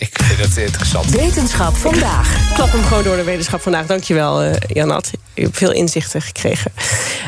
Ik vind het interessant. Wetenschap vandaag. Klap hem gewoon door de wetenschap vandaag. Dankjewel, uh, Janat. Je hebt veel inzichten gekregen.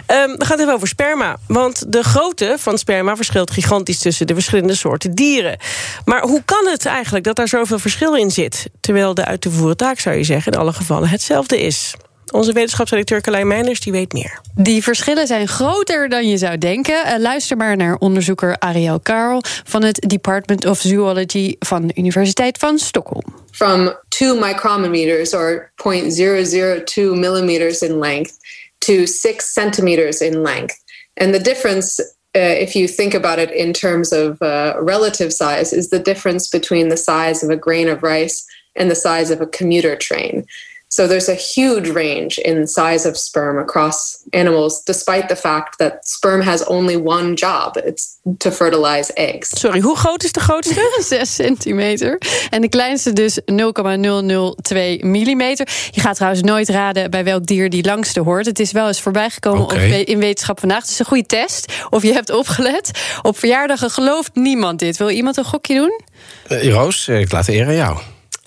Um, we gaan het even over sperma. Want de grootte van sperma verschilt gigantisch tussen de verschillende soorten dieren. Maar hoe kan het eigenlijk dat daar zoveel verschil in zit? Terwijl de uit te voeren taak, zou je zeggen, in alle gevallen hetzelfde is. Onze wetenschapsredacteur Carlijn Meijners die weet meer. Die verschillen zijn groter dan je zou denken. Uh, luister maar naar onderzoeker Ariel Karl van het Department of Zoology van de Universiteit van Stockholm. From 2 micrometers or 0.002 millimeters in length to 6 centimeters in length. And the difference uh, if you think about it in terms of uh, relative size, is the difference between the size of a grain of rice and the size of a commuter train. So there's a huge range in size of sperm across animals, despite the fact that sperm has only one job. It's to fertilize eggs. Sorry, hoe groot is de grootste? 6 centimeter. En de kleinste dus 0,002 millimeter. Je gaat trouwens nooit raden bij welk dier die langste hoort. Het is wel eens voorbijgekomen op, in Wetenschap Vandaag. Het is een goede test. Of je hebt opgelet. Op verjaardagen gelooft niemand dit. Wil iemand een gokje doen? Eh, Roos, eh, ik laat de eer aan jou.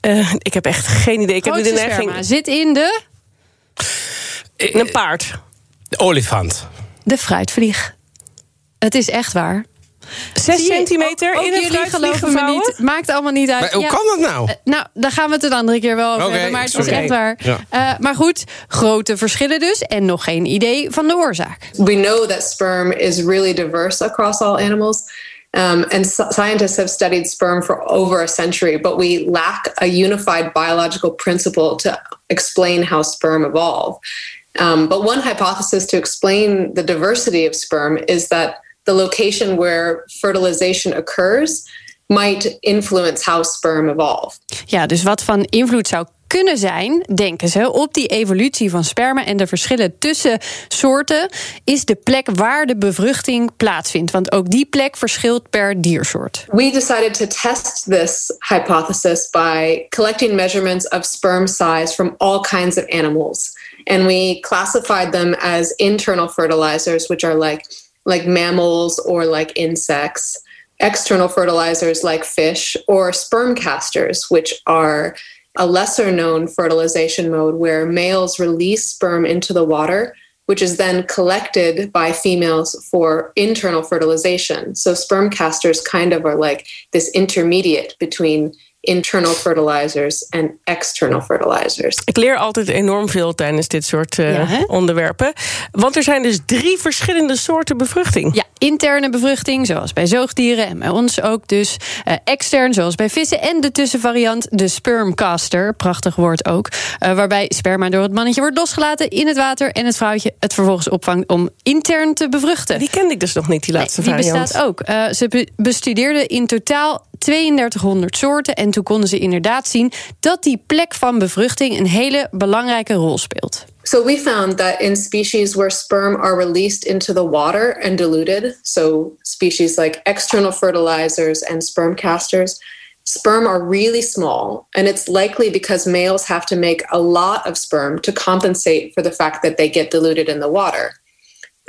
Uh, ik heb echt geen idee. Ik heb nu de Grootste neiging. sperma zit in de... Een paard. De olifant. De fruitvlieg. Het is echt waar. Zes Zie je, centimeter ook in een jullie fruitvlieg geloven me niet. Maakt allemaal niet uit. Maar hoe Ja, kan dat nou? eh, nou, daar gaan we het een andere keer wel over hebben. Maar het sorry. is echt waar. Ja. Eh, maar goed, grote verschillen dus. En nog geen idee van de oorzaak. We know that sperm is really diverse across all animals. Um, and s- scientists have studied sperm for over a century, but we lack a unified biological principle to explain how sperm evolve. Um, but one hypothesis to explain the diversity of sperm is that the location where fertilization occurs might influence how sperm evolve. Ja, dus wat van invloed zou kunnen zijn, denken ze, op die evolutie van sperma en de verschillen tussen soorten, is de plek waar de bevruchting plaatsvindt. Want ook die plek verschilt per diersoort. We decided to test this hypothesis by collecting measurements of sperm size from all kinds of animals. And we classified them as internal fertilizers, which are like, like mammals or like insects, external fertilizers like fish, or sperm casters, which are a lesser known fertilization mode where males release sperm into the water, which is then collected by females for internal fertilization. So sperm casters kind of are like this intermediate between internal fertilizers and external fertilizers. Ik leer altijd enorm veel tijdens dit soort uh, Ja, hè? onderwerpen. Want er zijn dus drie verschillende soorten bevruchting. Ja, interne bevruchting, zoals bij zoogdieren en bij ons ook dus. Uh, extern, zoals bij vissen. En de tussenvariant, de spermcaster, prachtig woord ook. Uh, waarbij sperma door het mannetje wordt losgelaten in het water... en het vrouwtje het vervolgens opvangt om intern te bevruchten. Die kende ik dus nog niet, die laatste Nee, die variant. bestaat ook. Uh, ze be bestudeerden in totaal 3200 soorten. En toen konden ze inderdaad zien dat die plek van bevruchting een hele belangrijke rol speelt. So we found that in species where sperm are released into the water and diluted, so species like external fertilizers and sperm casters, sperm are really small. And it's likely because males have to make a lot of sperm to compensate for the fact that they get diluted in the water.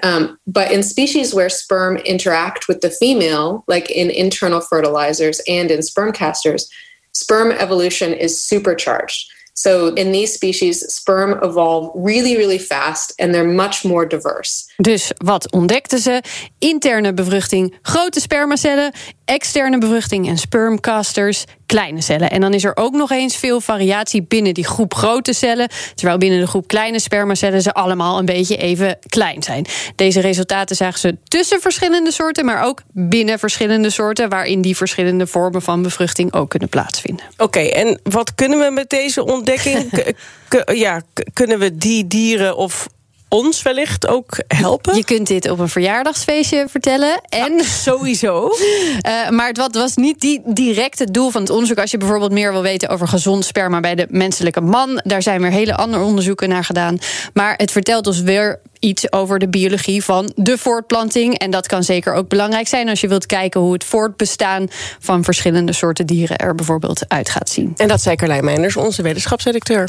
Um, but in species where sperm interact with the female, like in internal fertilizers and in sperm casters, sperm evolution is supercharged. So in these species, sperm evolve really, really fast and they're much more diverse. Dus wat ontdekten ze? Interne bevruchting, grote spermacellen, externe bevruchting en spermcasters, kleine cellen. En dan is er ook nog eens veel variatie binnen die groep grote cellen, terwijl binnen de groep kleine spermacellen ze allemaal een beetje even klein zijn. Deze resultaten zagen ze tussen verschillende soorten, maar ook binnen verschillende soorten, waarin die verschillende vormen van bevruchting ook kunnen plaatsvinden. Oké, okay, en wat kunnen we met deze ontdekking? ja, kunnen we die dieren of ons wellicht ook helpen? Je kunt dit op een verjaardagsfeestje vertellen. En sowieso. Uh, maar het was niet die direct het doel van het onderzoek. Als je bijvoorbeeld meer wil weten over gezond sperma bij de menselijke man, daar zijn weer hele andere onderzoeken naar gedaan. Maar het vertelt ons weer iets over de biologie van de voortplanting. En dat kan zeker ook belangrijk zijn als je wilt kijken hoe het voortbestaan van verschillende soorten dieren er bijvoorbeeld uit gaat zien. En dat zei Carlijn Meinders, onze wetenschapsredacteur.